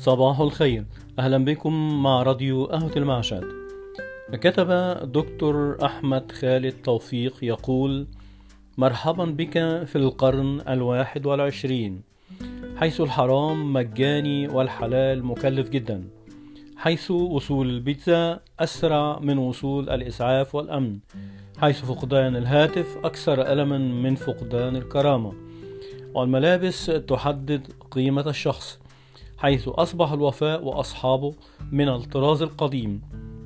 صباح الخير. أهلا بكم مع راديو قهوة المعشد كتب دكتور أحمد خالد توفيق يقول مرحبا بك في القرن الواحد والعشرين حيث الحرام مجاني والحلال مكلف جدا حيث وصول البيتزا أسرع من وصول الإسعاف والأمن حيث فقدان الهاتف أكثر ألما من فقدان الكرامة والملابس تحدد قيمة الشخص حيث أصبح الوفاء وأصحابه من الطراز القديم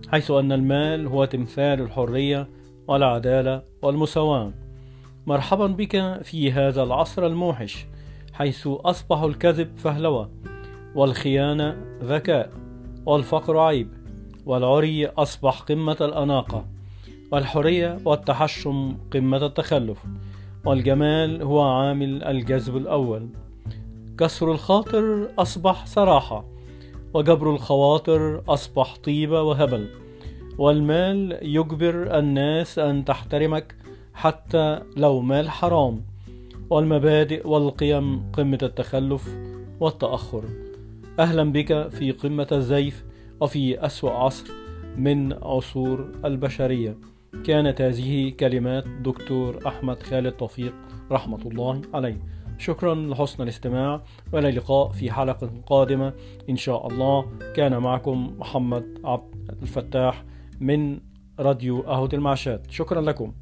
حيث أن المال هو تمثال الحرية والعدالة والمساواة. مرحبا بك في هذا العصر الموحش حيث أصبح الكذب فهلوة والخيانة ذكاء والفقر عيب والعري أصبح قمة الأناقة والحرية والتحشم قمة التخلف والجمال هو عامل الجذب الأول. كسر الخاطر أصبح صراحة وجبر الخواطر أصبح طيبة وهبل. والمال يجبر الناس أن تحترمك حتى لو مال حرام. والمبادئ والقيم قمة التخلف والتأخر. أهلا بك في قمة الزيف وفي أسوأ عصر من عصور البشرية. كانت هذه كلمات دكتور أحمد خالد توفيق رحمة الله عليه. شكرا لحسن الاستماع وإلى اللقاء في حلقة قادمة. إن شاء الله كان معكم محمد عبد الفتاح من راديو قهوة المعشات شكرا لكم.